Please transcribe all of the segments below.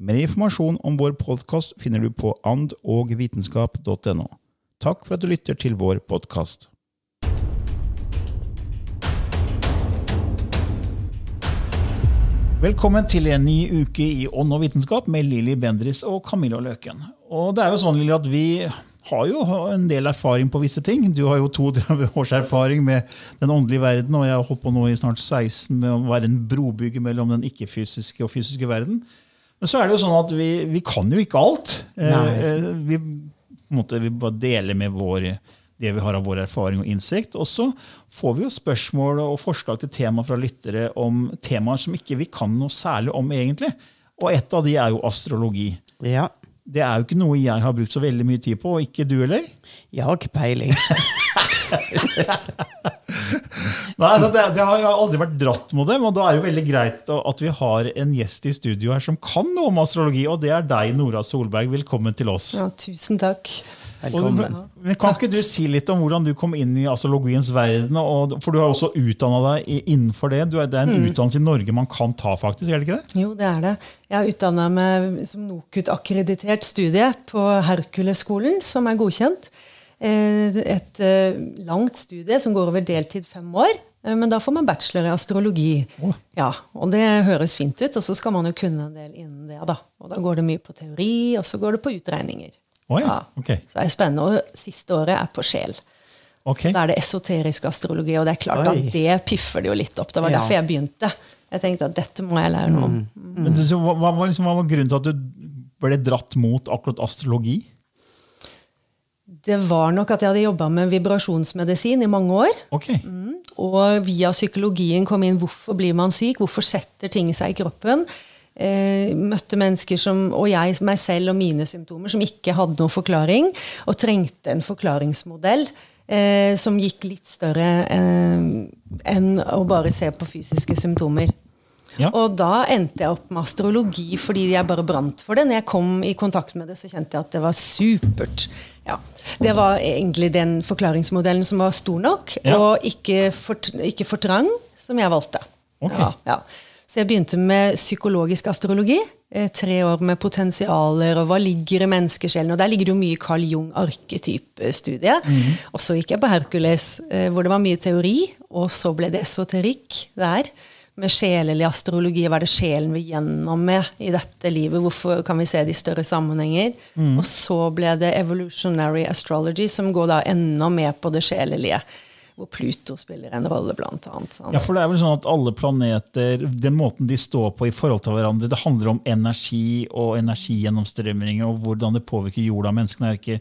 Mer informasjon om vår podkast finner du på andogvitenskap.no. Takk for at du lytter til vår podkast. Velkommen til en ny uke i Ånd og vitenskap med Lilly Bendris og Camilla Løken. Og det er jo sånn, Lilly, at vi har jo en del erfaring på visse ting. Du har jo 32 års erfaring med den åndelige verden, og jeg har holdt på nå i snart 16 med å være en brobygger mellom den ikke-fysiske og fysiske verden. Men så er det jo sånn at vi, vi kan jo ikke alt. Eh, vi, på en måte, vi bare deler med vår, det vi har av vår erfaring og innsikt. Og så får vi jo spørsmål og forslag til tema fra lyttere om temaer som ikke vi kan noe særlig om, egentlig. Og et av de er jo astrologi. Ja. Det er jo ikke noe jeg har brukt så veldig mye tid på, og ikke du heller? Jeg har ikke peiling. Nei, altså det, det har jo aldri vært dratt mot dem, og da er det jo veldig greit at vi har en gjest i studio her som kan noe om astrologi, og det er deg, Nora Solberg. Velkommen til oss. Ja, tusen takk. Velkommen. Og, men kan ikke du si litt om hvordan du kom inn i astrologiens verden? Og, for du har også utdanna deg innenfor det. Du er, det er en utdannelse i Norge man kan ta, faktisk. er det ikke det? Jo, det er det. Jeg har utdanna meg som NOKUT-akkreditert studie på Herkulesskolen, som er godkjent. Eh, Et eh, langt studie som går over deltid fem år. eh, Men da får man bachelor i astrologi. Ja, Og det høres fint ut, og så skal man jo kunne en del innen det. da. Og da går det mye på teori, og så går det på utregninger. Oh, ja, ok. Så det er spennende. Og siste året er på sjel. Ok. Da er det esoterisk astrologi, og det er klart Oi. at det piffer det jo litt opp. Det var Ja. derfor jeg begynte. Jeg tenkte at dette må jeg lære noe om. Men så hva, var liksom, hva var grunnen til at du ble dratt mot akkurat astrologi? Det var nok at jeg hadde jobba med vibrasjonsmedisin i mange år. Ok. Og via psykologien kom inn hvorfor blir man syk, hvorfor setter ting seg i kroppen. Eh, møtte mennesker som, og jeg meg selv og mine symptomer som ikke hadde noen forklaring, og trengte en forklaringsmodell eh, som gikk litt større eh, enn å bare se på fysiske symptomer. Ja. Og da endte jeg opp med astrologi fordi jeg bare brant for det. Når jeg kom i kontakt med det, så kjente jeg at det var supert. Ja. Det var egentlig den forklaringsmodellen som var stor nok, Ja. og ikke for, ikke for trang, som jeg valgte. Okay. Så jeg begynte med psykologisk astrologi. Eh, tre år med potensialer og hva ligger i menneskesjelen. Og der ligger det jo mye Carl Jung-arketypestudie. Mm -hmm. Og så gikk jeg på Hercules, eh, hvor det var mye teori, og så ble det esoterikk der. Med sjelelig astrologi. Hva er det sjelen vil gjennom med i dette livet? Hvorfor kan vi se det i større sammenhenger? Mm. Og så ble det evolutionary astrology, som går da enda mer på det sjelelige. Hvor Pluto spiller en rolle, blant annet. Sånn. Ja, for det er vel sånn at alle planeter, den måten de står på i forhold til hverandre, det handler om energi og energigjennomstrømning og hvordan det påvirker jorda og menneskene. Er ikke,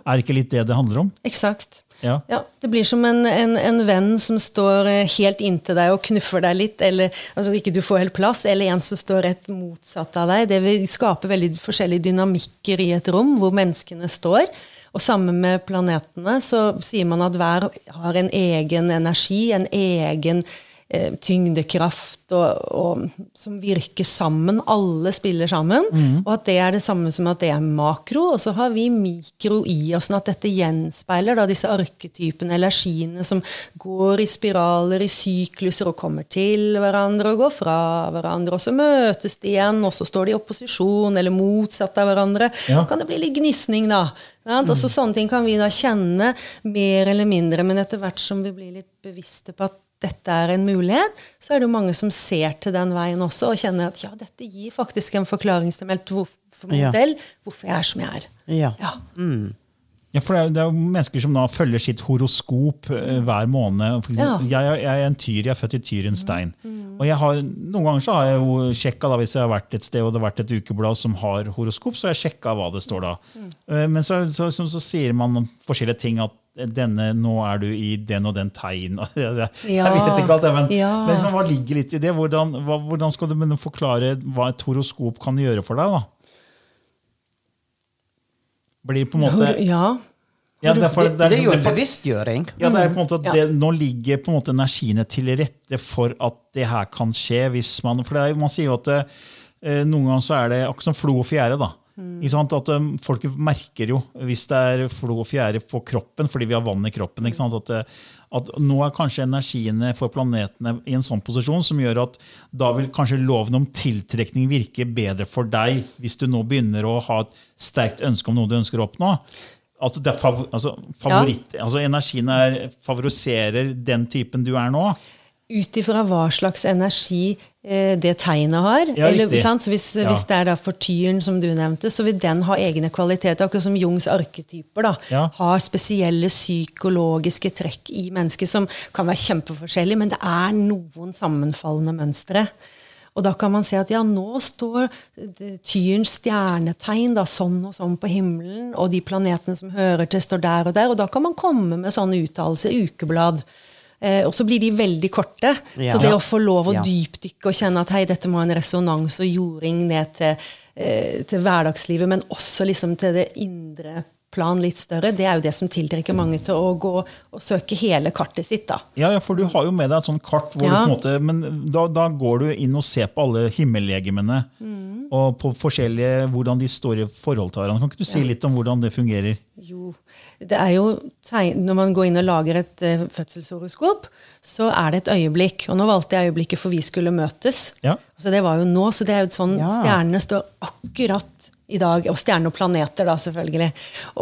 er ikke litt det det handler om? Eksakt. Ja. Ja, Det blir som en, en, en venn som står eh, helt inntil deg og knuffer deg litt, eller altså ikke du får helt plass, eller en som står rett motsatt av deg. Det vil skape veldig forskjellige dynamikker i et rom hvor menneskene står. Og sammen med planetene så sier man at hver har en egen energi, en egen eh, tyngdekraft og, og, som virker sammen. Alle spiller sammen. Og at det er det samme som at det er makro. Og så har vi mikro i oss, sånn at dette gjenspeiler da, disse arketypene eller skiene som går i spiraler, i sykluser, og kommer til hverandre og går fra hverandre. Og så møtes de igjen, og så står de i opposisjon eller motsatt av hverandre. Ja. kan det bli litt gnisning, da. Sant? Og så Sånne ting kan vi da kjenne mer eller mindre, men etter hvert som vi blir litt bevisste på at dette er en mulighet, så er det jo mange som ser til den veien også og kjenner at ja, dette gir faktisk en forklaringsmodell Ja. hvorfor jeg er som jeg er. Ja. Ja. Ja, for det er, det er jo mennesker som da følger sitt horoskop eh, hver måned. Eksempel, ja. jeg, er- jeg er en tyr, jeg er født i Tyrens stein. Og jeg har, noen ganger så har jeg jo sjekka, da, hvis jeg har vært et sted og det har vært et ukeblad som har horoskop, så har jeg sjekka hva det står da. Eh, Men så, så, så, så sier man forskjellige ting at denne, nå er du i den og den tegn. Jeg, vet ikke alt det, men, Ja. men liksom, hva ligger litt i det? Hvordan, hva, hvordan skal du forklare hva et horoskop kan gjøre for deg? da? Blir det på en måte... Ja. Ja, derfor, Det, det er jo en bevisstgjøring. ja, det er på en måte at det, Nå ligger på en måte energiene til rette for at det her kan skje. hvis Man for det er, man sier jo at det, noen ganger så er det akkurat som flo og fjære. da. Sant? At um, Folk merker jo hvis det er flo og fjære på kroppen fordi vi har vann i kroppen. At, eh, at nå er kanskje energiene for planetene i en sånn posisjon som gjør at da vil kanskje loven om tiltrekning virke bedre for deg hvis du nå begynner å ha et sterkt ønske om noe du ønsker å oppnå. Altså, det er fav altså, favoritt, altså Energien er, favoriserer den typen du er nå. Ut ifra hva slags energi eh, det tegnet har. Ja, eller, sant? Så hvis, Ja. hvis det er da for tyren, som du nevnte, så vil den ha egne kvaliteter. Akkurat som Jungs arketyper da, Ja. har spesielle psykologiske trekk i mennesket som kan være kjempeforskjellige, men det er noen sammenfallende mønstre. Og da kan man se at ja, nå står tyrens stjernetegn da, sånn og sånn på himmelen, og de planetene som hører til, står der og der. Og da kan man komme med sånne uttalelser i ukeblad. Eh, og så blir de veldig korte. Ja. Så det å få lov å Ja. dypdykke og kjenne at hei, dette må ha en resonans og jording ned til, eh, til hverdagslivet, men også liksom til det indre plan litt større, det er jo det som tiltrekker mange til å gå og søke hele kartet sitt. da. Ja, ja, for du har jo med deg et sånt kart, hvor Ja. du på en måte, men da, da går du inn og ser på alle himmellegemene. Mm. Og på forskjellige, hvordan de står i forhold til hverandre. Kan ikke du si litt om hvordan det fungerer? Jo, det er jo tegn, Når man går inn og lager et uh, fødselshoroskop, så er det et øyeblikk. Og nå valgte jeg øyeblikket for vi skulle møtes. Ja. Så det var jo nå, så det er jo sånn Ja. Stjernene står akkurat i dag. Og stjerner og planeter, da, selvfølgelig.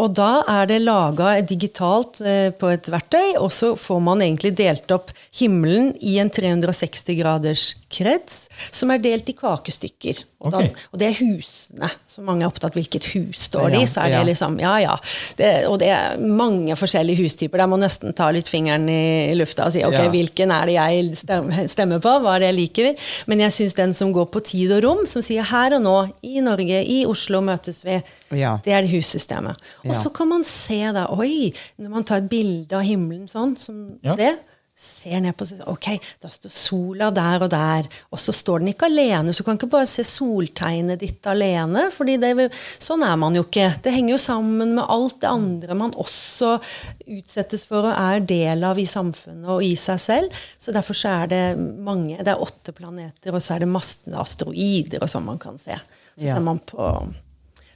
Og da er det laga digitalt eh, på et verktøy, og så får man egentlig delt opp himmelen i en 360 graders krets, som er delt i kakestykker. Og, da, og det er husene. Så mange er opptatt hvilket hus står det Ja, i. Så er det ja. liksom, ja, ja. Det, og det er mange forskjellige hustyper. Der må nesten ta litt fingeren i lufta og si ok, Ja. hvilken er det jeg stemmer på, hva er det jeg liker. Men jeg syns den som går på tid og rom, som sier her og nå, i Norge, i Oslo møtes vi, Ja. det er det hussystemet. Og Ja. så kan man se da, oi, når man tar et bilde av himmelen sånn, som Ja. det, ser ned på Ok, da står sola der og der, og så står den ikke alene. Så du kan ikke bare se soltegnet ditt alene, fordi det, sånn er man jo ikke. Det henger jo sammen med alt det andre man også utsettes for og er del av i samfunnet og i seg selv. Så derfor så er det mange Det er åtte planeter, og så er det masse asteroider og sånn man kan se. Så Ja. ser man på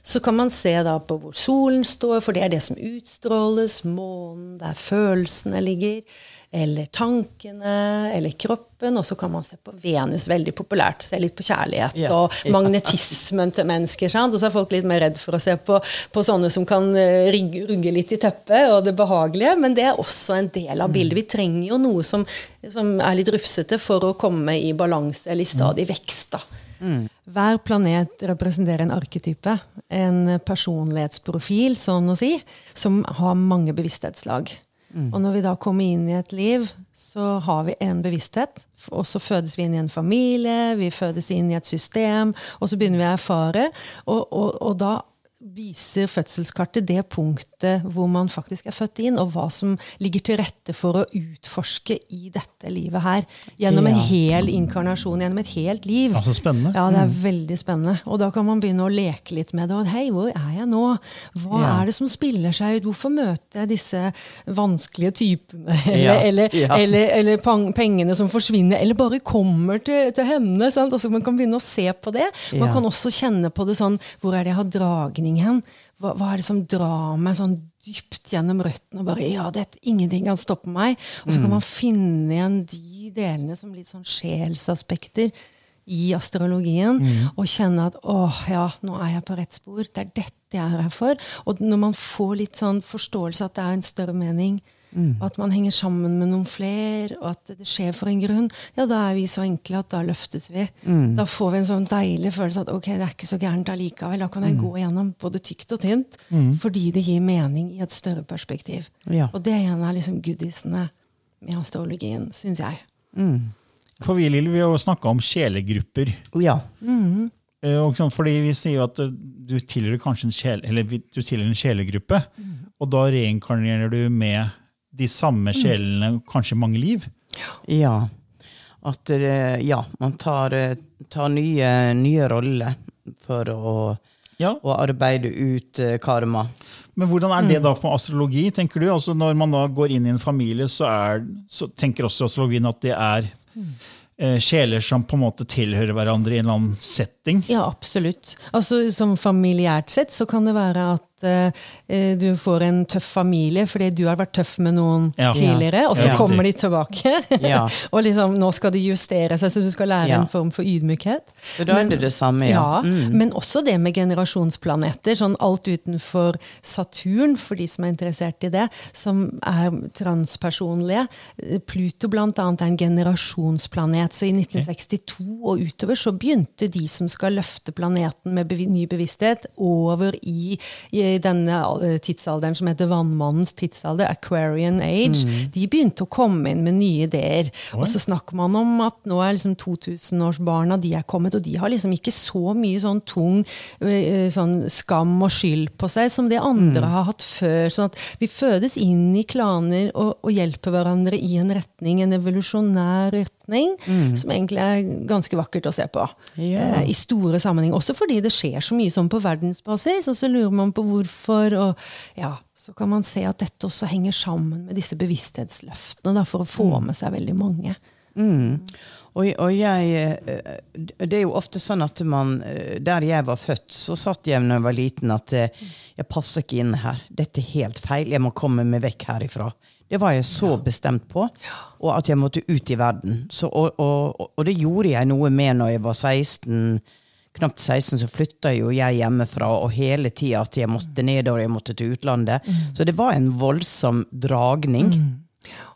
så kan man se da på hvor solen står, for det er det som utstråles. Månen, der følelsene ligger. Eller tankene, eller kroppen. Og så kan man se på Venus, veldig populært. Se litt på kjærlighet Ja. og magnetismen til mennesker. Sant? Og så er folk litt mer redd for å se på, på sånne som kan eh, rigge, rugge litt i teppet, og det behagelige. Men det er også en del av bildet. Vi trenger jo noe som, som er litt rufsete for å komme i balanse eller i stadig vekst. da. Hver planet representerer en arketype, en personlighetsprofil, sånn å si, som har mange bevissthetslag. Og når vi da kommer inn i et liv, så har vi en bevissthet. Og så fødes vi inn i en familie, vi fødes inn i et system, og så begynner vi å erfare. Og, og, og da viser fødselskartet det punktet hvor man faktisk er født inn, og hva som ligger til rette for å utforske i dette livet her. Gjennom en hel inkarnasjon, gjennom et helt liv. Ja, så spennende. Ja, det er veldig spennende. Og da kan man begynne å leke litt med det. Og hei, hvor er jeg nå? Hva Ja. er det som spiller seg ut? Hvorfor møter jeg disse vanskelige typene? Eller, Ja. eller, Ja. eller, eller pengene som forsvinner, eller bare kommer til, til henne. Sant? Altså, man kan begynne å se på det. Man kan også kjenne på det sånn Hvor er det jeg har dragning hen? Hva, hva er det som drar meg sånn dypt gjennom røttene? Og bare, ja, det, ingenting kan stoppe meg. Og så kan man finne igjen de delene som litt sånn sjelsaspekter i astrologien, og kjenne at åh, ja, nå er jeg på rett spor. Det er dette jeg er her for. Og når man får litt sånn forståelse at det er en større mening, at man henger sammen med noen flere, og at det skjer for en grunn, ja, da er vi så enkle at da løftes vi. Da får vi en sånn deilig følelse at ok, det er ikke så gærent allikevel. Da kan jeg gå gjennom både tykt og tynt, fordi det gir mening i et større perspektiv. Ja. Og det er en av liksom goodiesene med astrologien, syns jeg. For vi Lille, vi har jo snakka om sjelegrupper. Ja. Mm. Og fordi vi sier jo at eh, du tilhører kanskje en, sjel, eller du tilhører en sjelegruppe, og da reinkarnerer du med de samme sjelene kanskje mange liv. Ja. At eh, ja, man tar, eh, tar nye, nye roller for å, Ja, å arbeide ut eh, karma. Men hvordan er det da på astrologi, tenker du? Altså Når man da går inn i en familie, så, er, så tenker også astrologien at det er eh, sjeler som på en måte tilhører hverandre i en eller annen setting. Ja, absolutt. Altså, som familiært sett så kan det være at eh, eh, du får en tøff familie fordi du har vært tøff med noen Ja. tidligere, og så kommer de tilbake. Ja. og liksom, nå skal de justere seg, så du skal lære en form for ydmykhet. Så da er det det samme, ja. Mm. Men også det med generasjonsplaneter. sånn Alt utenfor Saturn, for de som er interessert i det, som er transpersonlige. Pluto annet er en generasjonsplanet. Så i 1962 og utover så begynte de som skal løfte planeten med ny bevissthet, over i, i denne eh, tidsalderen som heter vannmannens tidsalder, Aquarian Age. Mm. De begynte å komme inn med nye ideer. Og så snakker man om at nå er liksom 2000-årsbarna de er kommet, og de har liksom ikke så mye sånn tung eh, sånn skam og skyld på seg som det andre har hatt før. sånn at vi fødes inn i klaner og, og hjelper hverandre i en retning, en evolusjonær retning, som egentlig er ganske vakkert å se på. Ja. Eh, I store sammenheng. Også fordi det skjer så mye sånn på verdensbasis, og så lurer man på hvorfor. og ja, Så kan man se at dette også henger sammen med disse bevissthetsløftene, da, for å få med seg veldig mange. Og, og jeg eh, Det er jo ofte sånn at man eh, Der jeg var født, så satt jeg når jeg var liten at eh, jeg passer ikke inn her. Dette er helt feil. Jeg må komme meg vekk herifra. Det var jeg så bestemt på. Og at jeg måtte ut i verden. Så, og, og, og det gjorde jeg noe med når jeg var 16. Knapt 16 så flytta jo jeg hjemmefra, og hele tida at jeg måtte nedover, jeg måtte til utlandet. Så det var en voldsom dragning.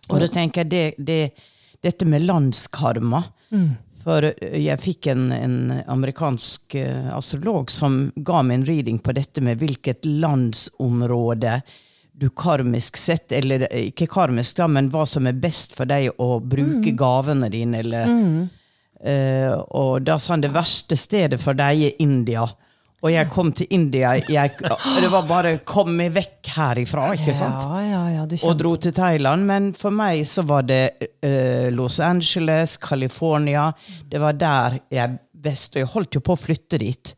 Og da tenker jeg det, det, dette med landskarma For eh, jeg fikk en, en amerikansk eh, astrolog som ga meg en reading på dette med hvilket landsområde du karmisk sett, eller eh, ikke karmisk, da, men hva som er best for deg å bruke gavene dine, eller Eh, og da sa han det verste stedet for deg er India. Og jeg kom til India. Jeg, det var bare 'kom meg vekk herifra', ikke sant? Ja, ja, ja, Og dro til Thailand. Men for meg så var det uh, Los Angeles, California. Det var der jeg best Og jeg holdt jo på å flytte dit.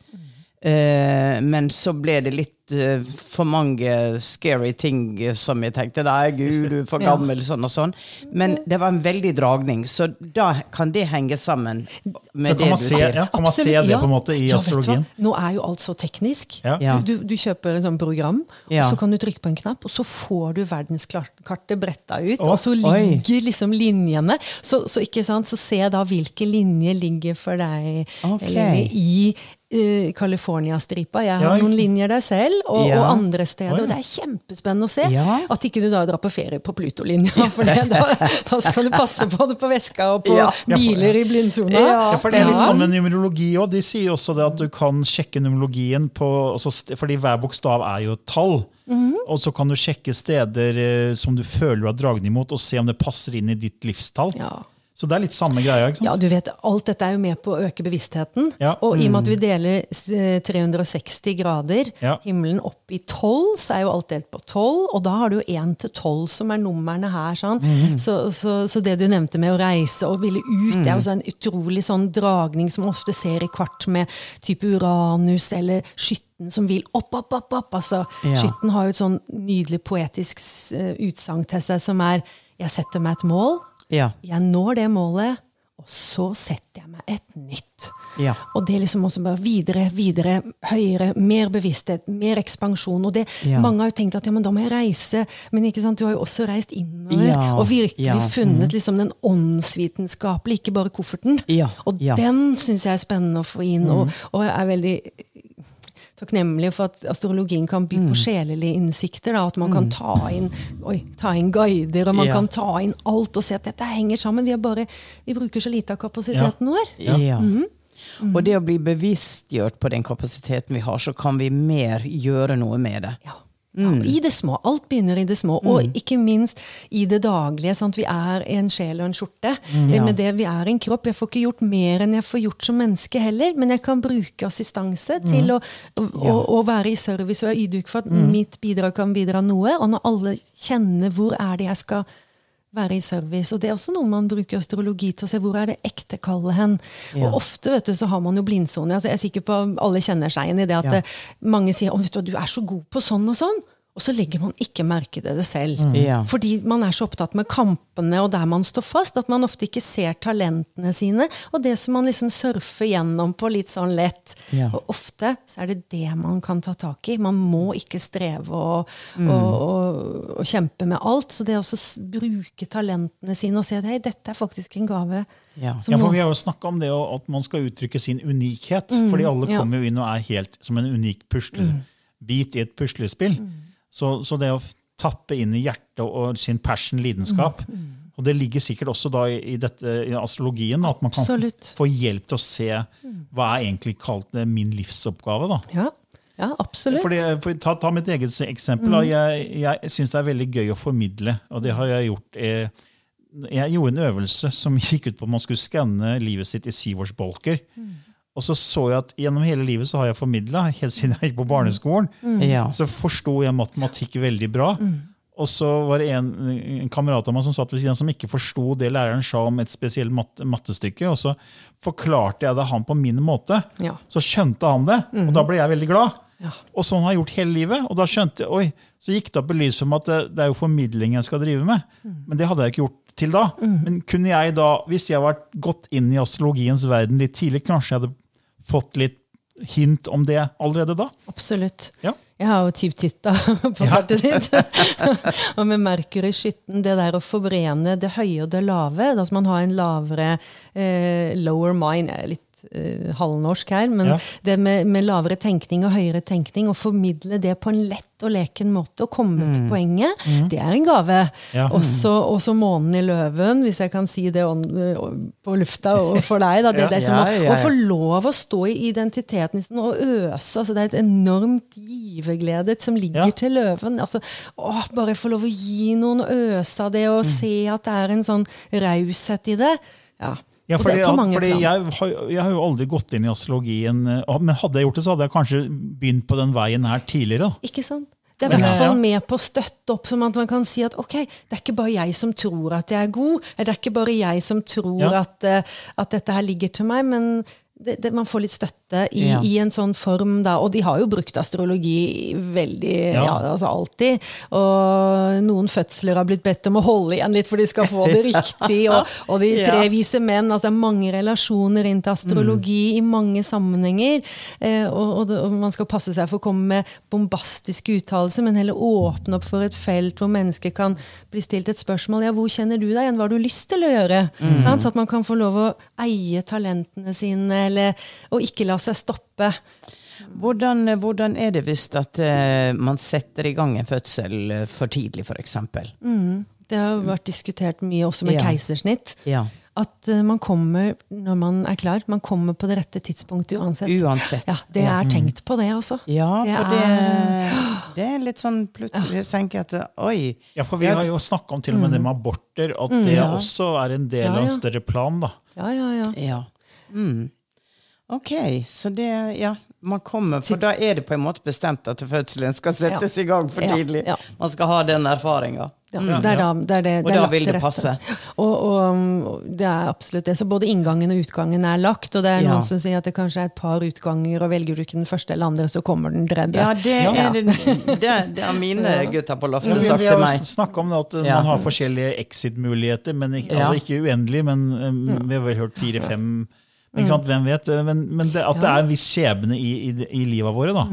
Eh, men så ble det litt uh, for mange scary ting eh, som jeg tenkte Nei, gud, du er for Ja. gammel, sånn og sånn. Men det var en veldig dragning, så da kan det henge sammen med det du se, sier. ja, kan man se det ja. på en måte i astrologien? Nå er jo alt så teknisk. Du, du kjøper en sånn program, Ja. og så kan du trykke på en knapp, og så får du verdenskartet bretta ut. oh, og så oi. ligger liksom linjene. Så, så, ikke sant? så se da hvilke linjer ligger for deg okay. eller, i eh, California-stripa. Jeg har Ja, noen linjer der selv, og, Ja. og andre steder. Og det er kjempespennende å se. Ja. At ikke du da drar på ferie på Pluto-linja, for det, da, da skal du passe på det på veska og på biler i blindsona. Ja, for det er litt Ja. sånn med numerologi òg. De sier også det at du kan sjekke numerologien på altså, Fordi hver bokstav er jo et tall. Mhm. Og så kan du sjekke steder eh, som du føler du har dragning mot, og se om det passer inn i ditt livstall. Ja. Så det er litt samme greia. ikke sant? Ja, du vet, Alt dette er jo med på å øke bevisstheten. Ja. Og i og med at vi deler eh, 360 grader, Ja. himmelen opp i 12, så er jo alt delt på 12. Og da har du jo 1 til 12 som er numrene her. sånn. Så, så, så det du nevnte med å reise og ville ut, det er jo en utrolig sånn dragning som ofte ser i kvart med type Uranus eller skytten som vil opp, opp, opp. opp. Altså, Ja. Skytten har jo et sånn nydelig poetisk uh, utsagn til seg som er 'Jeg setter meg et mål'. Ja. Jeg når det målet, og så setter jeg meg et nytt. Ja. Og det er liksom også bare videre, videre, høyere, mer bevissthet, mer ekspansjon. Og det, Ja. Mange har jo tenkt at ja, men da må jeg reise, men ikke sant, du har jo også reist innover. Ja, Og virkelig ja, mm. funnet liksom den åndsvitenskapelige, ikke bare kofferten. Og den syns jeg er spennende å få inn, og, og jeg er veldig takknemlig for at astrologien kan by Mm. på sjelelige innsikter. Da, at man kan ta inn, oi, ta inn guider, og man Ja. kan ta inn alt og se at dette henger sammen. Vi, er bare, vi bruker så lite av kapasiteten vår. Ja. Mhm. Og det å bli bevisstgjort på den kapasiteten vi har, så kan vi mer gjøre noe med det. Ja. Ja, I det små. Alt begynner i det små. Og ikke minst i det daglige. Sant? Vi er en sjel og en skjorte. Det Ja. Med det Vi er en kropp. Jeg får ikke gjort mer enn jeg får gjort som menneske heller, men jeg kan bruke assistanse til å, å, å, å være i service og ydmyk for at mitt bidrag kan bidra noe. Og når alle kjenner hvor er det jeg skal være i service. Og det er også noe man bruker astrologi til å se hvor er det ekte kallet hen. Ja. Og ofte vet du, så har man jo blindsone. Altså, jeg er sikker på alle kjenner seg igjen i det at Ja. mange sier at du, du er så god på sånn og sånn. Og så legger man ikke merke til det selv. Ja. Fordi man er så opptatt med kampene og der man står fast, at man ofte ikke ser talentene sine. Og det som man liksom surfer gjennom på litt sånn lett. Ja. Og ofte så er det det man kan ta tak i. Man må ikke streve og, og, og, og kjempe med alt. Så det å bruke talentene sine og se at hei, dette er faktisk en gave. Ja. Ja, for Vi har jo snakka om det at man skal uttrykke sin unikhet. fordi alle Mm, ja. Mm. kommer jo inn og er helt som en unik puslebit i et puslespill. Så, så det å tappe inn i hjertet og sin passion, lidenskap Mm, Og det ligger sikkert også da i, i, dette, i astrologien, at man kan Absolutt. få hjelp til å se hva er egentlig kalt eh, min livsoppgave. da. Ja, ja absolutt. Fordi, for, ta, ta mitt eget eksempel. Mm. Jeg, jeg syns det er veldig gøy å formidle, og det har jeg gjort. Eh, jeg gjorde en øvelse som gikk ut på at man skulle skanne livet sitt i syvårsbolker. Og så så jeg at gjennom hele livet så har jeg formidla, helt siden jeg gikk på barneskolen. Ja. Så forsto jeg matematikk veldig bra. Og så var det en, en kamerat av meg som satt ved siden av som ikke forsto det læreren sa om et spesielt mat mattestykke. Og så forklarte jeg det han på min måte. Ja. Så skjønte han det, og da ble jeg veldig glad. Ja. Og sånn har jeg gjort hele livet. Og da skjønte jeg, oi, så gikk det opp i lys for meg at det, det er jo formidling jeg skal drive med. Men det hadde jeg ikke gjort til da. Men kunne jeg da, hvis jeg hadde gått inn i astrologiens verden litt tidlig, kanskje jeg hadde fått litt hint om det allerede da? Absolutt. Ja. Jeg har jo tyvtitta på kartet ditt. og med Merkur i skytten, det der å forbrene det høye og det lave Altså man har en lavere eh, lower mind litt eh, halvnorsk her, men Ja. det med, med lavere tenkning og høyere tenkning, å formidle det på en lett og leken måte og komme til poenget, det er en gave. Ja. Også, også månen i løven, hvis jeg kan si det on, på lufta og for deg. Da. Det, det er som å, å få lov å stå i identiteten sin og øse. Altså, det er et enormt giverglede som ligger til løven. Altså, å, bare få lov å gi noen øse av det, Mm. og se at det er en sånn raushet i det. Ja, Ja, fordi, mange fordi jeg, har, jeg har jo aldri gått inn i astrologien, eh, men hadde jeg gjort det, så hadde jeg kanskje begynt på den veien her tidligere. da. Ikke sant? Det er i hvert fall med på å støtte opp, sånn at man kan si at ok, det er ikke bare jeg som tror at jeg er god, eller det er ikke bare jeg som tror Ja. at, eh, at dette her ligger til meg, men det, det, man får litt støtte i, Ja. i en sånn form, da. Og de har jo brukt astrologi veldig, ja. Ja. altså alltid. Og noen fødsler har blitt bedt om å holde igjen litt for de skal få det riktig. Og, og de tre vise menn, altså det er mange relasjoner inn til astrologi i mange sammenhenger. Eh, og, og, det, og man skal passe seg for å komme med bombastiske uttalelser, men heller åpne opp for et felt hvor mennesker kan bli stilt et spørsmål. Ja, hvor kjenner du deg igjen? Hva har du lyst til å gjøre? Mm. Så at man kan få lov å eie talentene sine, eller, og ikke la seg stoppe. Hvordan, hvordan er det hvis at uh, man setter i gang en fødsel eh, for tidlig, f.eks.? Det har vært diskutert mye også med Ja. keisersnitt. Ja. At uh, man kommer når man er klar. Man kommer på det rette tidspunktet uansett. Uansett. Ja, Det Ja. er tenkt på, det, også. Ja, for det, er- Det er litt sånn plutselig tenker jeg at oi. Ja, for Vi har jo snakka om til og med det med aborter, at det også er en del Ja, av en større plan. da. Ja, ja, ja. Ja. Mm. Ok, så det Ja, man kommer For da er det på en måte bestemt at fødselen skal settes Ja. i gang for tidlig. ja. Man skal ha den erfaringa. Ja, er er Og da vil det passe. Og, og det er absolutt det. Så både inngangen og utgangen er lagt. Og det er Ja. noen som sier at det kanskje er et par utganger, og velger du ikke den første eller andre, så kommer den tredje. Ja, det, Ja. Er det, det, det har mine gutter på loftet Vi, sagt til har Vi har snakka om det at Ja. man har forskjellige exit-muligheter. altså Ikke uendelig, men um, vi har vel hørt fire-fem. Ikke sant? Hvem vet? Men, men det, at det er en viss skjebne i, i, i livet våre. da.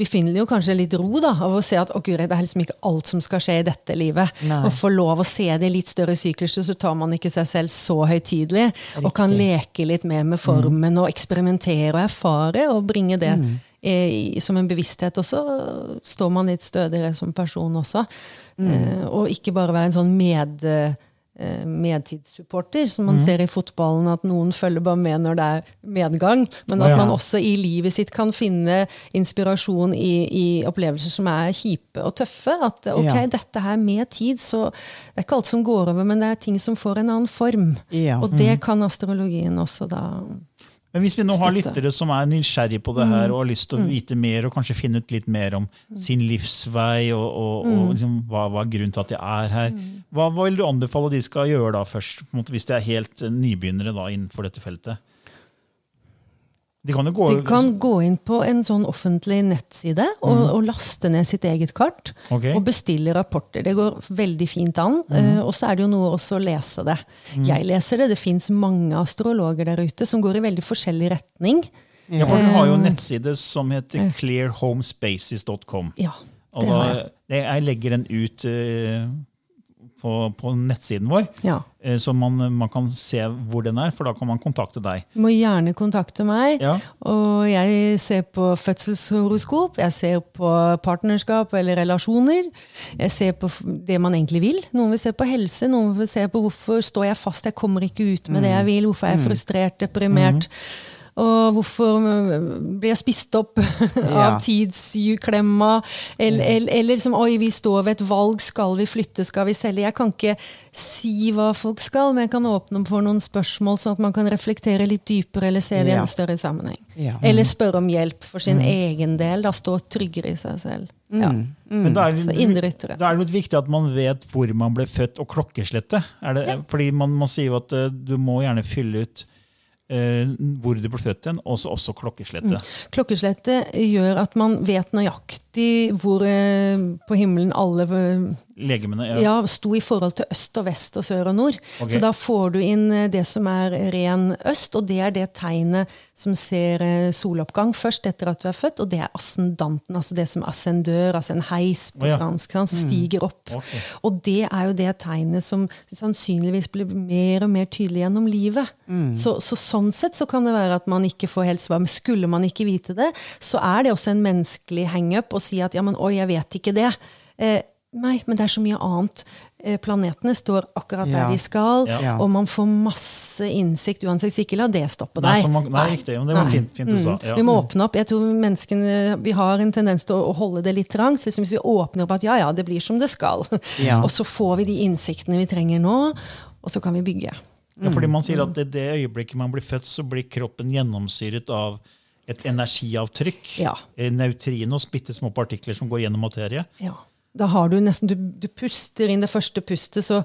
Vi finner jo kanskje litt ro da, av å se at å Gud, det er liksom ikke alt som skal skje i dette livet. Nei. Å få lov å se det i litt større sykluser, så tar man ikke seg selv så høytidelig. Og kan leke litt mer med formen og eksperimentere og erfare og bringe det mm. i, som en bevissthet. Og så står man litt stødigere som person også. Eh, og ikke bare være en sånn med... eh, medtidssupporter, som man ser i fotballen, at noen følger bare med når det er medgang, men at man også i livet sitt kan finne inspirasjon i, i opplevelser som er kjipe og tøffe. At ok, Ja. dette her med tid, så det er ikke alt som går over, men det er ting som får en annen form. Ja. Og det kan astrologien også da Men hvis vi nå har lyttere som er nysgjerrige på det her og har lyst til å vite mer og kanskje finne ut litt mer om sin livsvei og, og, og liksom, hva, hva er grunnen til at de er her, hva, hva vil du anbefale de skal gjøre da først, hvis de er helt nybegynnere da innenfor dette feltet? De kan gå De kan gå inn på en sånn offentlig nettside og, og laste ned sitt eget kart. Okay. Og bestille rapporter. Det går veldig fint an. Eh, og så er det jo noe også å lese det. Jeg leser det. Det fins mange astrologer der ute som går i veldig forskjellig retning. Ja, for du har jo en Eh, nettside som heter clearhomespaces.com. Ja, Og det da, jeg. det- jeg legger den ut eh, på, på nettsiden vår, Ja. eh, så man, man kan se hvor den er, for da kan man kontakte deg. Du må gjerne kontakte meg. Ja. Og jeg ser på fødselshoroskop, jeg ser på partnerskap eller relasjoner. Jeg ser på det man egentlig vil. Noen vil se på helse, noen vil se på hvorfor står jeg fast, jeg kommer ikke ut med det jeg vil, hvorfor er jeg frustrert, deprimert. Og hvorfor øh, blir jeg spist opp Ja. av tidsklemma? Eller, eller, eller som oi, vi står ved et valg, skal vi flytte, skal vi selge? Jeg kan ikke si hva folk skal, men jeg kan åpne for noen spørsmål, sånn at man kan reflektere litt dypere eller se det i en større sammenheng. Ja. Eller spørre om hjelp for sin egen del. Da stå tryggere i seg selv. Ja. Men da er, det, da er det litt viktig at man vet hvor man ble født, og klokkeslettet. Er det, Fordi man, man sier jo at uh, du må gjerne fylle ut hvor du ble født hen, og så også klokkeslettet. Klokkeslettet gjør at man vet nøyaktig hvor eh, på himmelen alle eh, Legemene. Ja. ja, sto i forhold til øst og vest og sør og nord. Okay. Så da får du inn eh, det som er ren øst, og det er det tegnet som ser eh, soloppgang først etter at du er født, og det er ascendanten, altså det som ascendør, altså en heis på oh, ja. fransk, sant, som stiger opp. Okay. Og det er jo det tegnet som sannsynligvis blir mer og mer tydelig gjennom livet. Så, så sånn sett så kan det være at man ikke får helt svar, men skulle man ikke vite det, så er det også en menneskelig hangup å si at ja, men oi, jeg vet ikke det. Eh, nei, men det er så mye annet. Eh, planetene står akkurat Ja. der de skal, Ja. og man får masse innsikt uansett. Så ikke la det stoppe deg. man, nei, riktig. Men det var fint, fint du sa. Mm. Ja. Vi må åpne opp. Jeg tror menneskene, Vi har en tendens til å, å holde det litt trangt. Så hvis vi åpner opp at ja, ja, det blir som det skal, Ja. og så får vi de innsiktene vi trenger nå, og så kan vi bygge. Ja, fordi man sier at i det øyeblikket man blir født, så blir kroppen gjennomsyret av et energiavtrykk. Ja. Eh, Neutrinos, bitte små partikler som går gjennom materie. Ja. Da har du nesten, du, du puster inn det første pustet, så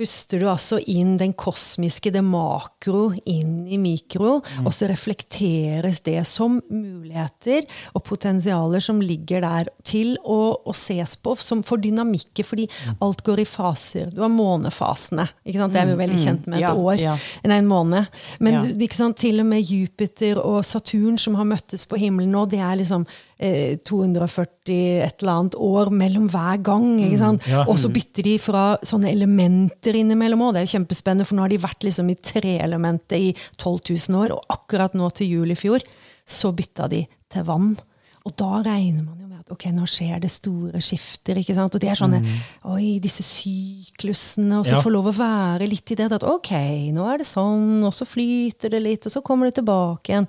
puster du altså inn den kosmiske, det makro, inn i mikro. Og så reflekteres det som muligheter og potensialer som ligger der til å, å ses på som for dynamikker, fordi alt går i faser. Du har månefasene. Ikke sant? Det er vi jo veldig kjent med. Et Ja, år. ja. Nei, en måned. Men Ja. ikke sant? til og med Jupiter og Saturn som har møttes på himmelen nå, det er liksom eh, 240 et eller annet år mellom hver gang. ikke sant? Og så bytter de fra sånne elementer innimellom òg. Det er jo kjempespennende, for nå har de vært liksom i treelementet i 12 000 år, og akkurat nå til jul i fjor så bytta de til vann. Og da regner man jo med at ok, nå skjer det store skifter. ikke sant? Og det er sånne Oi, disse syklusene, og så Ja. få lov å være litt i det. At ok, nå er det sånn, og så flyter det litt, og så kommer det tilbake igjen.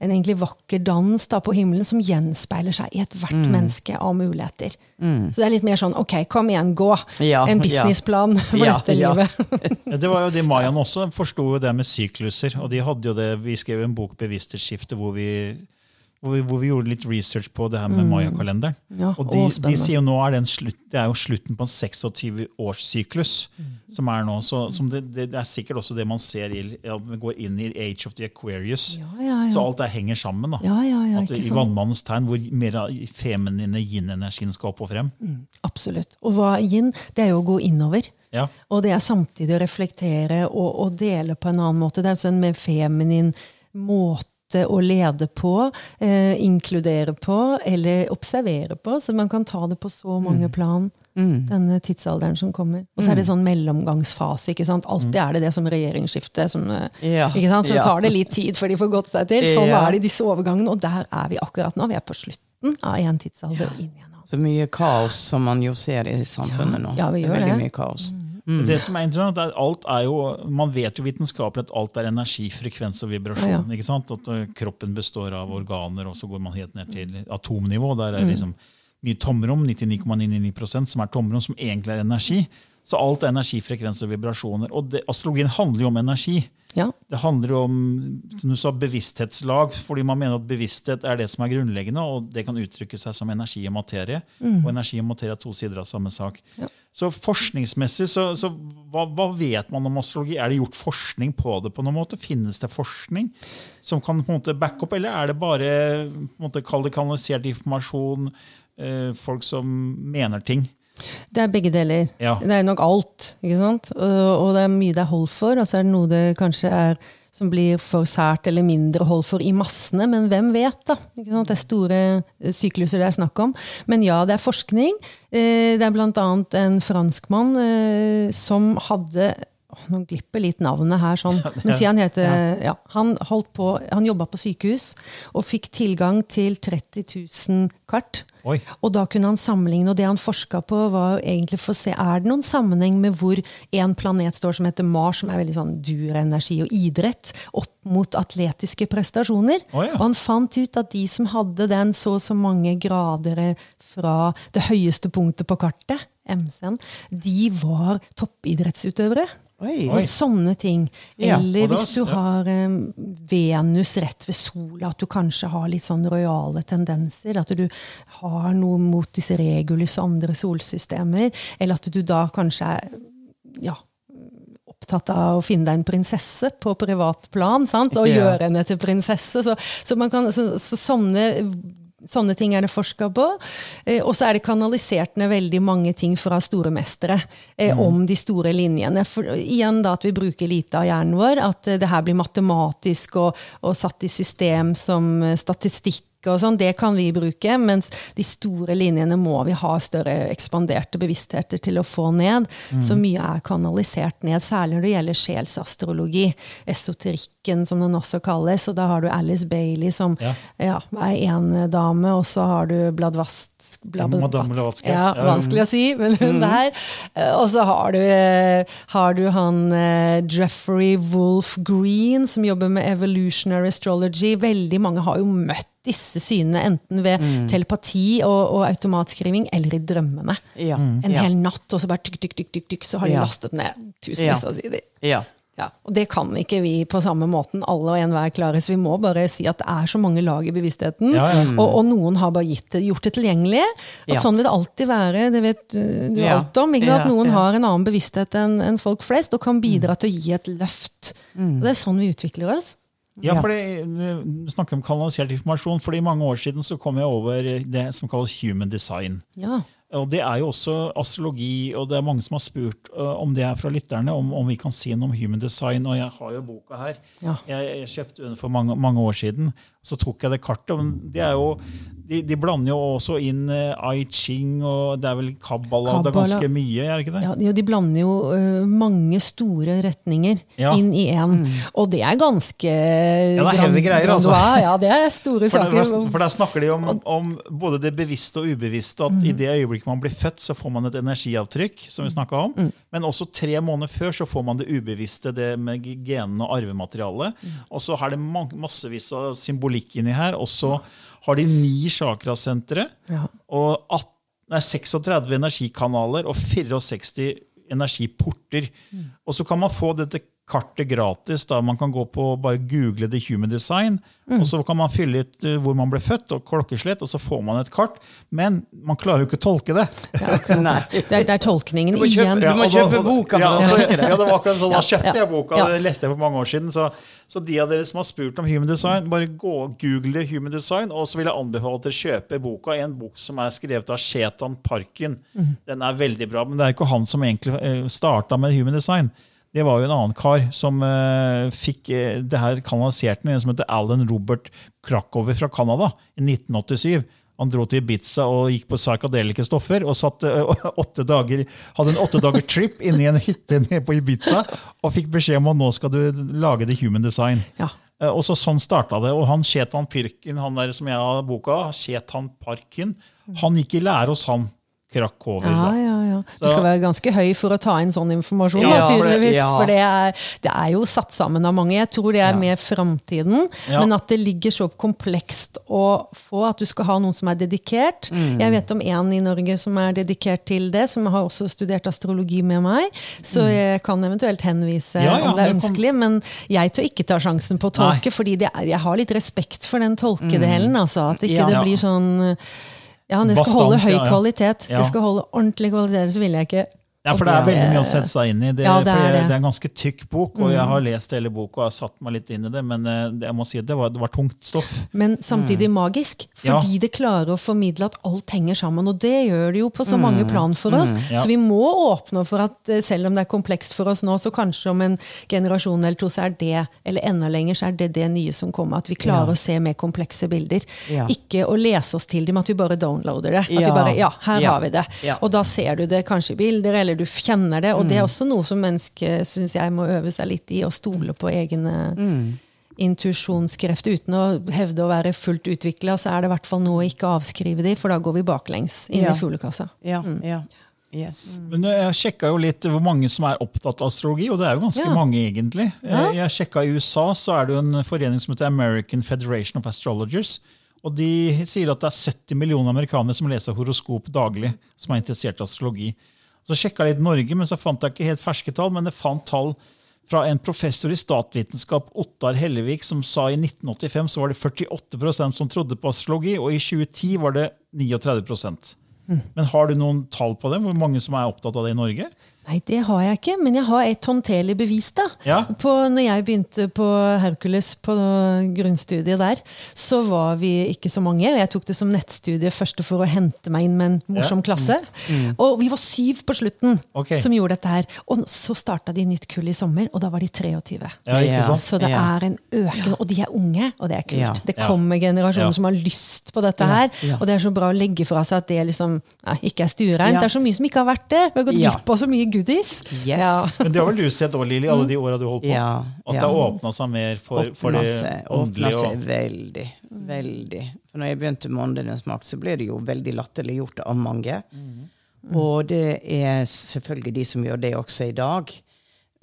En egentlig vakker dans da på himmelen som gjenspeiler seg i ethvert Mm. menneske av muligheter. Så det er litt mer sånn ok, kom igjen, gå! Ja, en ja. businessplan for Ja, dette ja. livet. Det var jo de Mayaene også forsto jo det med sykluser. Og de hadde jo det, vi skrev en bok, 'Bevissthetsskifte', hvor vi, hvor, vi, hvor vi gjorde litt research på det her med Maya-kalenderen. Ja, og de, de sier jo nå er det, slutt, det er jo slutten på en 26-årssyklus som er nå. Så som det, det, er sikkert også det man ser i, vi går inn i Age of the Aquarius. Ja, ja. Så alt det henger sammen. da. At I vannmannens tegn, hvor mer av feminine yin-energien skal opp og frem. Absolutt. Og hva er yin? Det er jo å gå innover. Ja. Og det er samtidig å reflektere og, og dele på en annen måte. Det er altså en mer feminin måte å lede på, eh, inkludere på eller observere på. Så man kan ta det på så mange plan. Denne tidsalderen som kommer. Og så er det sånn mellomgangsfase. ikke sant? Alltid er det det som regjeringsskifte. Som, eh, Ja, ikke sant? Så tar det litt tid før de får gått seg til. Sånn er det i disse overgangene, og der er vi akkurat nå. Vi er på slutten av en tidsalder og inn i en annen. Så mye kaos som man jo ser i samfunnet nå. Ja, vi Det er Veldig det. mye kaos. Det som er interessant, er alt er jo, Man vet jo vitenskapelig at alt er energi, frekvens og vibrasjon. Ja, ja. ikke sant? At uh, Kroppen består av organer, og så går man helt ned til atomnivå. Der er det liksom mye tomrom, 99,99 som er tomrom, som egentlig er energi. Så alt er energi, frekvens og vibrasjoner. Og det, astrologien handler jo om energi. Ja. Det handler jo om som du sa, bevissthetslag, fordi man mener at bevissthet er det som er grunnleggende, og det kan uttrykke seg som energi og materie. Og energi og materie er to sider av samme sak. Så forskningsmessig, så, så hva, hva vet man om astrologi? Er det gjort forskning på det på noen måte? Finnes det forskning som kan på en måte backe opp, eller er det bare måte, kall det kanalisert informasjon, eh, folk som mener ting? Det er begge deler. Ja. Det er nok alt. ikke sant? Og det er mye det er hold for, og så er det noe det kanskje er som blir for sært eller mindre hold for i massene, men hvem vet, da? Det er store eh, sykluser det er snakk om. Men ja, det er forskning. Eh, Det er annet en franskmann eh, som hadde Nå glipper litt navnet her, sånn. men si han heter ja. Han, holdt på, han jobba på sykehus og fikk tilgang til 30 000 kart. Oi. Og da kunne han sammenligne, og det han forska på, var egentlig for å se er det noen sammenheng med hvor en planet står som heter Mars, som er veldig sånn durenergi og idrett, opp mot atletiske prestasjoner. Å, ja. Og han fant ut at de som hadde den så og så mange grader fra det høyeste punktet på kartet, MC-en, de var toppidrettsutøvere. Oi. Og sånne ting. Eller ja, hvis du har um, Venus rett ved sola, at du kanskje har litt sånn rojale tendenser. At du har noe mot disse regulus og andre solsystemer. Eller at du da kanskje er ja, opptatt av å finne deg en prinsesse på privat plan. Sant? Og gjøre henne til prinsesse. Så, så, man kan, så, så sånne Sånne ting er det forska på. Eh, og så er det kanalisert ned veldig mange ting fra store mestere eh, om de store linjene. For, igjen da at vi bruker lite av hjernen vår. At eh, det her blir matematisk og, og satt i system som eh, statistikk. Og sånn, det kan vi bruke, mens de store linjene må vi ha større ekspanderte bevisstheter til å få ned. Så mye er kanalisert ned, særlig når det gjelder sjelsastrologi. Esoterikken, som den også kalles. Og da har du Alice Bailey, som Ja. ja, er en dame, og så har du Bladvast... Madame Blavatsky. Ja, vanskelig å si, men hun der. Eh, Og så har du, eh, har du han eh, Jeffrey Wolf Green, som jobber med evolutionary astrology. Veldig mange har jo møtt disse synene enten ved telepati og, og automatskriving eller i drømmene. Ja. En Ja. hel natt, og så bare tykk, tykk, tykk, tykk, tykk, så har de Ja. lastet ned tusenvis av sider. Ja. Ja, og Det kan ikke vi på samme måten alle og enhver klare, så vi må bare si at det er så mange lag i bevisstheten. Ja, ja. Og, og noen har bare gitt det, gjort det tilgjengelig. Og Ja. sånn vil det alltid være. Det vet du Ja. alt om. Ja, Noen ja. har en annen bevissthet enn en folk flest og kan bidra til å gi et løft. Mm. Og Det er sånn vi utvikler oss. Ja, for du snakker om kanalisert informasjon. for I mange år siden så kom jeg over det som kalles human design. Ja. Og Det er jo også astrologi, og det er mange som har spurt uh, om det er fra lytterne, om, om vi kan si noe om human design. Og jeg har jo boka her. Ja. Jeg, jeg kjøpte den for mange, mange år siden. Så tok jeg det kartet. men Det er jo de, de blander jo også inn ai I Ching og det er vel Kabbala. Det er Kabbala. ganske mye, er det ikke det? Ja, de, de blander jo uh, mange store retninger Ja. inn i én. Og det er ganske det er heavy greier, altså. Ja, det er store For, der, saker. for der snakker de om, om både det bevisste og ubevisste. At i det øyeblikket man blir født, så får man et energiavtrykk. som vi snakket om. Men også tre måneder før så får man det ubevisste, det med genene og arvematerialet. Og så er det massevis av symbolikk inni her. Og så har de ni chakrasentre Ja. og 18, nei, 36 energikanaler og 64 energiporter. Og så kan man få dette kartet gratis. da Man kan gå på bare google The Human Design, og så kan man fylle ut uh, hvor man ble født, og klokkeslett, og så får man et kart. Men man klarer jo ikke å tolke det. Nei. Det er, det er tolkningen Du kjøpe- igjen. du må kjøpe boka ja, for å tolke det. Ja, det var akkurat sånn, Da kjøpte jeg boka, det leste jeg for mange år siden. Så, så de av dere som har spurt om Human Design, bare gå og google Human Design. Og så vil jeg anbefale at dere kjøper boka. En bok som er skrevet av Shetan Parkin. Mhm. Den er veldig bra, men det er ikke han som egentlig eh, starta med Human Design. Det var jo en annen kar som uh, fikk uh, det her kanalisert med en som heter Alan Robert Krakover fra Canada i 1987. Han dro til Ibiza og gikk på psykadeliske stoffer og satt eh, åtte dager, hadde en åtte dager trip inni en hytte nede på Ibiza og fikk beskjed om at nå skal du lage det human design. Ja. Og så Sånn starta det. Og han Chetan Pyrkin, han der som jeg har boka, Chetan Parkin, han gikk i lære hos han Krakover. Ja, ja, ja. Du skal være ganske høy for å ta inn sånn informasjon, Ja, da, tydeligvis. ja. For det er, det er jo satt sammen av mange. Jeg tror det er med framtiden. Men at det ligger så komplekst å få at du skal ha noen som er dedikert. Mm. Jeg vet om en i Norge som er dedikert til det, som har også studert astrologi med meg. Så jeg kan eventuelt henvise Mm. Om det er det kom... ønskelig. Men jeg tør ikke ta sjansen på å tolke, er, jeg har litt respekt for den tolkedelen. Altså, at ikke det blir sånn ja, det skal holde høy kvalitet. Det skal holde ordentlig kvalitet, så vil jeg ikke Ja, for det er veldig mye å sette seg inn i. Det, Ja, det er jeg- det. Mm. er en ganske tykk bok, og jeg har lest hele boka og har satt meg litt inn i det, men eh, jeg må si at det var, det var tungt stoff. Men samtidig magisk, Ja. fordi det klarer å formidle at alt henger sammen. Og det gjør det jo på så mange plan for oss. Ja. Så vi må åpne for at eh, selv om det er komplekst for oss nå, så kanskje om en generasjon eller to, så er det, eller enda lenger, så er det det nye som kommer. At vi klarer Ja. å se mer komplekse bilder. Ja. Ikke å lese oss til dem, at vi bare downloader det. At vi bare, ja, her Ja. har vi det. Ja. Og da ser du det kanskje i bilder, eller du kjenner det. Og det er Mm. også noe som mennesket syns jeg må øve seg litt i, å stole på egne Mm. intuisjonskrefter. uten å hevde å være fullt utvikla, så er det i hvert fall noe å ikke avskrive de, for da går vi baklengs inn Ja. i fuglekassa. Ja, ja. Yes. Men eh, jeg sjekka jo litt hvor mange som er opptatt av astrologi, og det er jo ganske Ja. mange, egentlig. Eh, Jeg sjekka I USA så er det jo en forening som heter American Federation of Astrologers. Og de sier at det er 70 millioner amerikanere som leser horoskop daglig, som er interessert i astrologi. Så sjekka jeg litt Norge, men så fant jeg ikke helt ferske tall. Men jeg fant tall fra en professor i statvitenskap, Ottar Hellevik, som sa i 1985 så var det 48% som trodde på astrologi, og i 2010 var det 39 mm. Men har du noen tall på det? Hvor mange som er opptatt av det i Norge? Nei, det har jeg ikke, men jeg har et håndterlig bevis. da. Ja. På, når jeg begynte på Hercules, på grunnstudiet der, så var vi ikke så mange. Jeg tok det som nettstudie først for å hente meg inn med en morsom Ja. klasse. Og vi var syv på slutten okay. som gjorde dette her. Og så starta de nytt kull i sommer, og da var de 23. Ja, ikke sant? Så det er en økende, og de er unge, og det er kult. Ja. Det kommer generasjoner Ja. som har lyst på dette her, Ja. og det er så bra å legge fra seg at det liksom ikke er stuereint. Ja. Det er så mye som ikke har vært det. Vi har gått Ja. glipp av så mye goodies. Yes. Ja. Men det har vel du sett òg, Lilly, alle de åra du holdt på? Ja, At det har åpna seg mer for, for det åndelige? åpna seg veldig. Veldig. For når jeg begynte med Åndenes makt, så ble det jo veldig latterliggjort av mange. Og det er selvfølgelig de som gjør det også i dag.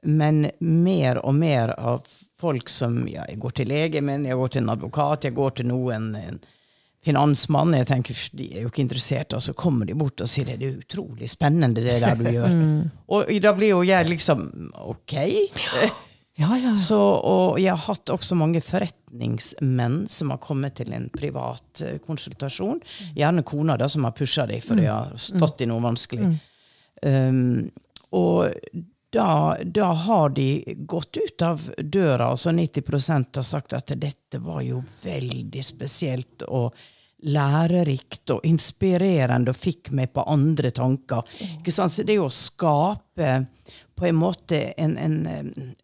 Men mer og mer av folk som ja, Jeg går til lege, men jeg går til en advokat, jeg går til noen en finansmann. Jeg tenker, De er jo ikke interessert, og så kommer de bort og sier det er utrolig spennende, det der du gjør. Og da blir jo jeg liksom OK. Ja, ja. Så, og jeg har hatt også mange forretningsmenn som har kommet til en privat eh, konsultasjon. Gjerne kona da, som har pusha dem for de har stått i noe vanskelig. Um, og da, da har de gått ut av døra, altså 90% har sagt at dette var jo veldig spesielt og lærerikt og inspirerende og fikk meg på andre tanker. Ikke sant? Så det å skape på en måte en, en,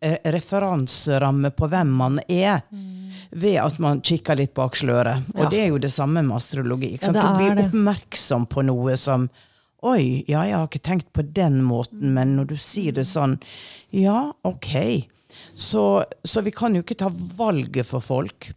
en referanseramme på hvem man er. ved at man kikker litt bak sløret. Og Ja. det er jo det samme med astrologi. Ikke Ja, sant? du er blir oppmerksom på noe som Oi, ja, jeg har ikke tenkt på den måten, men når du sier det sånn Ja, ok. Så, så vi kan jo ikke ta valget for folk eh,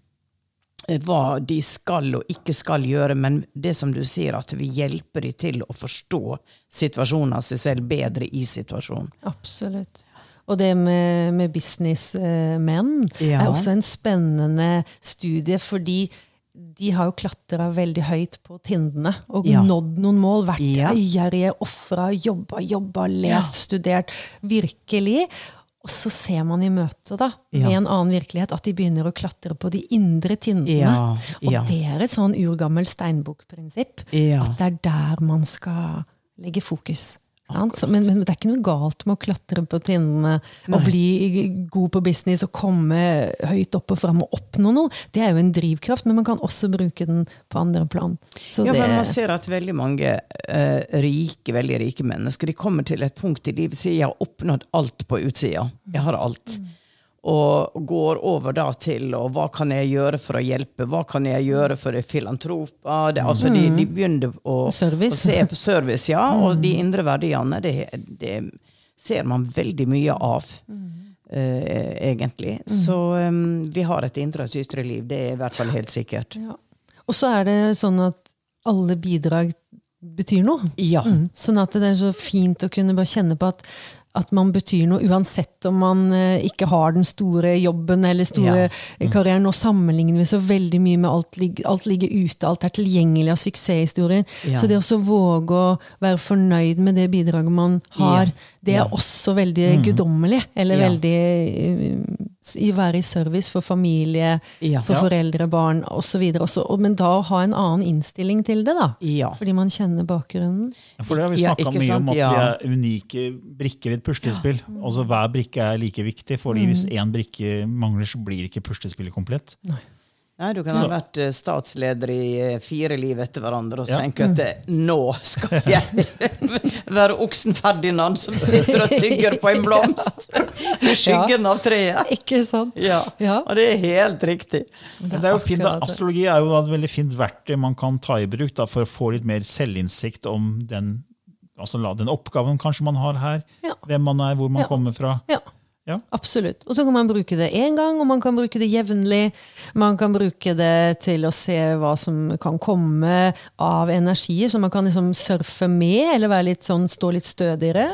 hva de skal og ikke skal gjøre, men det som du sier, at vi hjelper dem til å forstå situasjonen av seg selv bedre i situasjonen. Absolutt. Og det med, med businessmenn Ja. er også en spennende studie, fordi de har jo klatra veldig høyt på Tindene og Ja. nådd noen mål. Vært Ja. gjerrige, ofra, jobba, jobba, lest, studert. Virkelig. Og så ser man i møte da, med en annen virkelighet at de begynner å klatre på de indre tindene. Ja, Og det er et sånn urgammelt steinbukkprinsipp. Ja. At det er der man skal legge fokus. Men, men det er ikke noe galt med å klatre på tinnene og bli god på business og komme høyt opp og fram og oppnå noe. Det er jo en drivkraft, men man kan også bruke den på andre plan. Så Ja, det, men man ser at veldig mange eh, rike, veldig rike mennesker de kommer til et punkt i livet og sier jeg har oppnådd alt på utsida. Jeg har alt. Og går over da til og hva kan jeg gjøre for å hjelpe, hva kan jeg gjøre for filantroper? Det, altså, de, de begynner å, å se på service, ja. Og de indre verdiene, det, det ser man veldig mye av. eh, egentlig. Så um, vi har et indre og ytre liv. Det er i hvert fall helt sikkert. ja. Og så er det sånn at alle bidrag betyr noe. Ja. Mm. Sånn at det er så fint å kunne bare kjenne på at, at man betyr noe, uansett om man eh, ikke har den store jobben eller store Ja. mm. karrieren. Nå sammenligner vi så veldig mye med alt, alt ligger ute, alt er tilgjengelig av suksesshistorier. Ja. Så det å våge å være fornøyd med det bidraget man har, Ja. Det er også veldig guddommelig. Eller Ja. veldig i i være i service for familie, Ja. for Ja. foreldre, barn osv. Men da å ha en annen innstilling til det, da. Ja. Fordi man kjenner bakgrunnen. For det har vi snakka mye om, at Ja. vi er unike brikker i et puslespill. Altså Hver brikke er like viktig, fordi hvis én brikke mangler, så blir ikke puslespillet komplett. Nei, du kan ha vært eh, statsleder i eh, fire liv etter hverandre og så Ja. tenke at eh, nå skal jeg være oksen Ferdinand som sitter og tygger på en blomst i skyggen av treet. Ikke sant? Ja. Ja. Og det er helt riktig. Det er jo fint. Astrologi er jo et veldig fint verktøy man kan ta i bruk da, for å få litt mer selvinnsikt om den, altså, den oppgaven kanskje man har her. Hvem man er, hvor man kommer fra. Ja. Ja. Absolutt. Og så kan man bruke det én gang, og man kan bruke det jevnlig. Man kan bruke det til å se hva som kan komme av energier, så man kan liksom surfe med, eller være litt sånn, stå litt stødigere.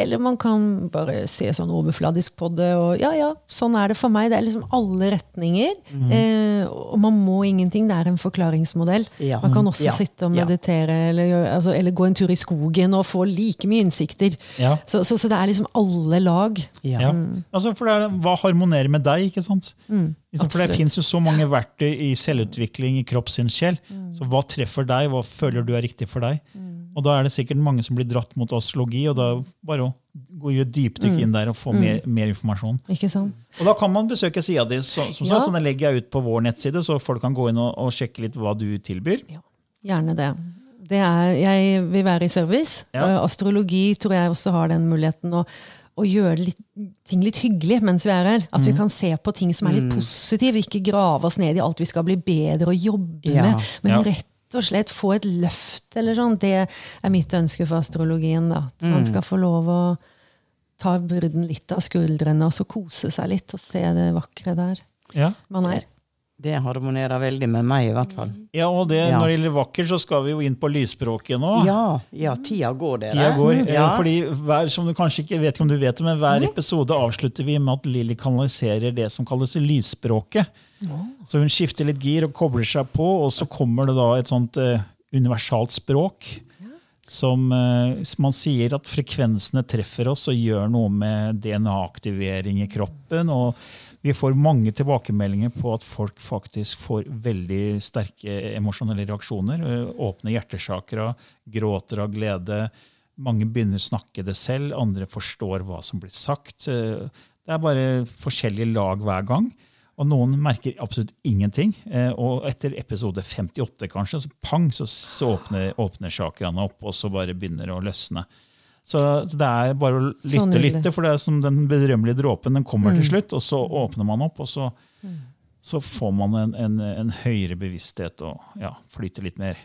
Eller man kan bare se sånn overfladisk på det, og ja, ja, sånn er det for meg. Det er liksom alle retninger. Mm. eh, og man må ingenting. Det er en forklaringsmodell. Ja. Man kan også Ja. sitte og meditere, eller, altså, eller gå en tur i skogen og få like mye innsikter. Ja. Så, så, så det er liksom alle lag. Ja. Ja. Altså, for det er, hva harmonerer med deg? ikke sant? Mm, for Det fins jo så mange verktøy i selvutvikling, i kroppssinnkjell. Så hva treffer deg? Hva føler du er riktig for deg? Og da er det sikkert mange som blir dratt mot astrologi, og da bare å gå gjøre dypdykk inn der og få mer, mer informasjon. Ikke sant? Og da kan man besøke sida di, så, som Ja. sånn, legger jeg ut på vår nettside, så folk kan gå inn og, og sjekke litt hva du tilbyr. Gjerne det. det er, jeg vil være i service. Ja. Eh, Astrologi tror jeg også har den muligheten å, å gjøre litt, ting litt hyggelig mens vi er her. At vi Mm. kan se på ting som er litt positive, ikke grave oss ned i alt vi skal bli bedre og jobbe Ja. med. Men Ja. rett og slett få et løft eller sånn. Det er mitt ønske for astrologien. da. At man skal få lov å ta byrden litt av skuldrene og så kose seg litt og se det vakre der Ja. man er. Det harmonerer veldig med meg, i hvert fall. ja, og det, Ja. Når det gjelder vakker, så skal vi jo inn på lysspråket nå. Ja, ja tida går, dere. Tida går. eh, Ja. Fordi hver, som du kanskje ikke vet om du vet det, men hver episode avslutter vi med at Lilly kanaliserer det som kalles lysspråket. Så hun skifter litt gir og kobler seg på, og så kommer det da et sånt uh, universalt språk. Som eh, man sier at frekvensene treffer oss og gjør noe med DNA-aktivering i kroppen. og vi får mange tilbakemeldinger på at folk faktisk får veldig sterke emosjonelle reaksjoner. Åpne Åpner hjertesakra, gråter av glede. Mange begynner å snakke det selv, andre forstår hva som blir sagt. Eh, Det er bare forskjellige lag hver gang. Og noen merker absolutt ingenting. Eh, Og etter episode 58 kanskje, så pang, så, så åpner, åpner chakraene opp, og så bare begynner å løsne. Så, så det er bare å lytte, nydelig. lytte, for det er som den berømmelige dråpen. Den kommer til slutt, og så åpner man opp, og så, så får man en, en, en høyere bevissthet og ja, flyter litt mer.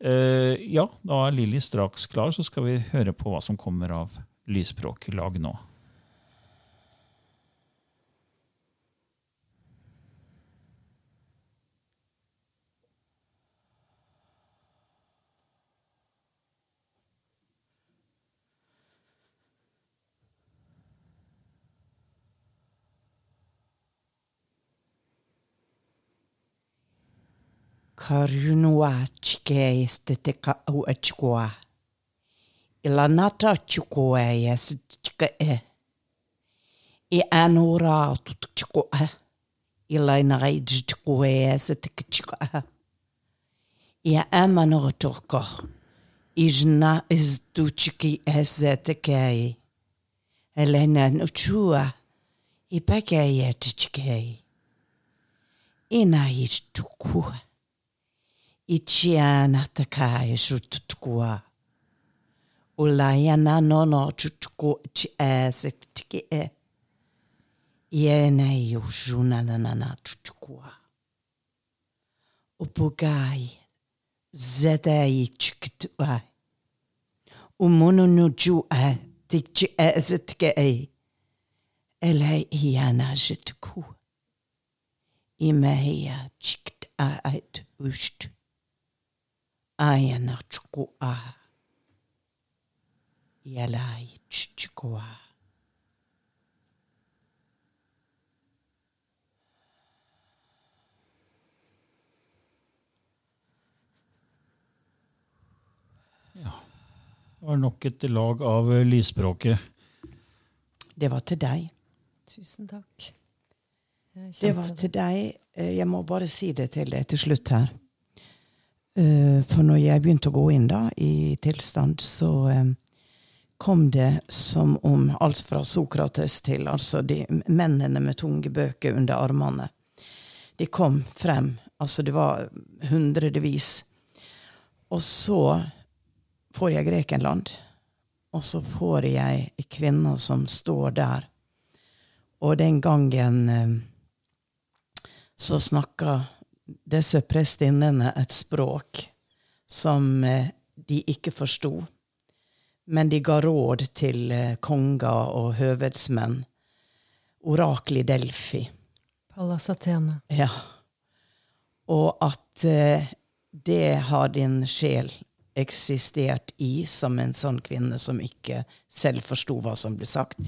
Uh, ja, da er Lilly straks klar, så skal vi høre på hva som kommer av lysspråklag nå. Karunua chike esteteka au achikoa. Ilanata chikoa yes chika e. I anora tut chikoa. Ilaina gai chikoa te ka chikoa. I amano toko. Ijna is du chiki ezetekei. Elena nuchua. I pekei te chikei. Ina ich tukua. Ichiana takai shutukua. Ulayana nono chutuku chi esek tiki e. Yena yushuna nanana chutukua. Upugai. Zedai chikitua. Umunu nuju a tikchi ezetke e. Ele iana jituku. Imeia chikit a ait usht. Ayana chukua. Yalai chukua. Det var nok et lag av lysspråket. Det var til deg. Tusen takk. Det var til deg. Eh, Jeg må bare si det til deg til slutt her. Eh, For når jeg begynte å gå inn da, i tilstand, så eh, kom det som om alt fra Sokrates til altså de mennene med tunge bøker under armene. De kom frem. Altså, det var hundrevis. Og så får jeg Grekenland. Og så får jeg ei kvinne som står der. Og den gangen eh, så snakka disse prestinnene et språk som eh, de ikke forsto. Men de ga råd til eh, konger og høvedsmenn. Orakel i Delfi. Pallas Athene. Ja. Og at eh, det har din sjel eksistert i som en sånn kvinne som ikke selv forsto hva som ble sagt.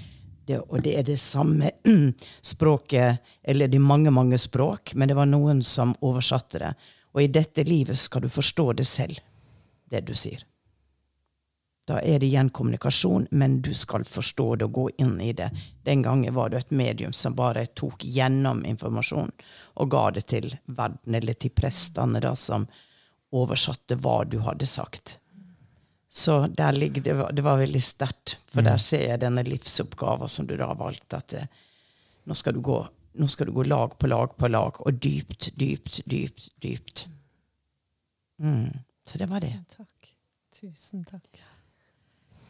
Det, og det er det samme språket, eller de mange, mange språk, men det var noen som oversatte det. Og i dette livet skal du forstå det selv, det du sier. Da er det igjen kommunikasjon, men du skal forstå det og gå inn i det. Den gangen var det et medium som bare tok gjennom informasjon og ga det til verden, eller til prestene, da, som oversatte hva du hadde sagt. Så der ligger det, var- det var veldig sterkt, for der ser jeg denne livsoppgaven som du da har valgt. At det, nå, skal du gå, nå skal du gå lag på lag på lag, og dypt, dypt, dypt, dypt. Mm. Så det var det. Takk. Tusen takk.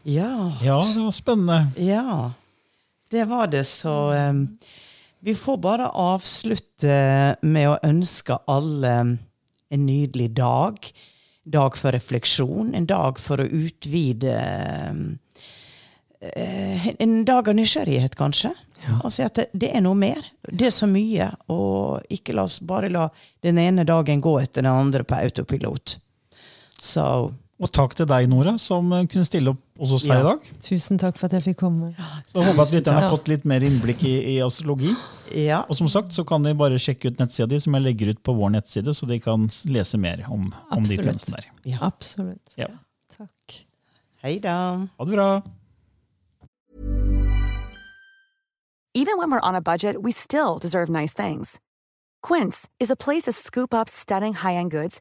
Ja. Ja, det var spennende. Ja, det var det. Så um, vi får bare avslutte med å ønske alle en nydelig dag. Dag for refleksjon, en dag for å utvide um, eh, En dag av nysgjerrighet, kanskje. Og si at det, det er noe mer. Det er så mye. Og ikke la oss bare la den ene dagen gå etter den andre på autopilot. Så Og takk til deg, Nora, som eh, kunne stille opp hos oss her Ja. i dag. Tusen takk for at jeg fikk komme. Så håper at lytterne har fått litt mer innblikk i, i astrologi. ja. Og som sagt så kan de bare sjekke ut nettsida di, som jeg legger ut på vår nettside, så de kan lese mer om, om de tjenestene der. ja. Absolutt. Ja. Takk. Hei da. Ha det bra! Even when we're on a budget, we still deserve nice things. Quince is a place to scoop up stunning high-end goods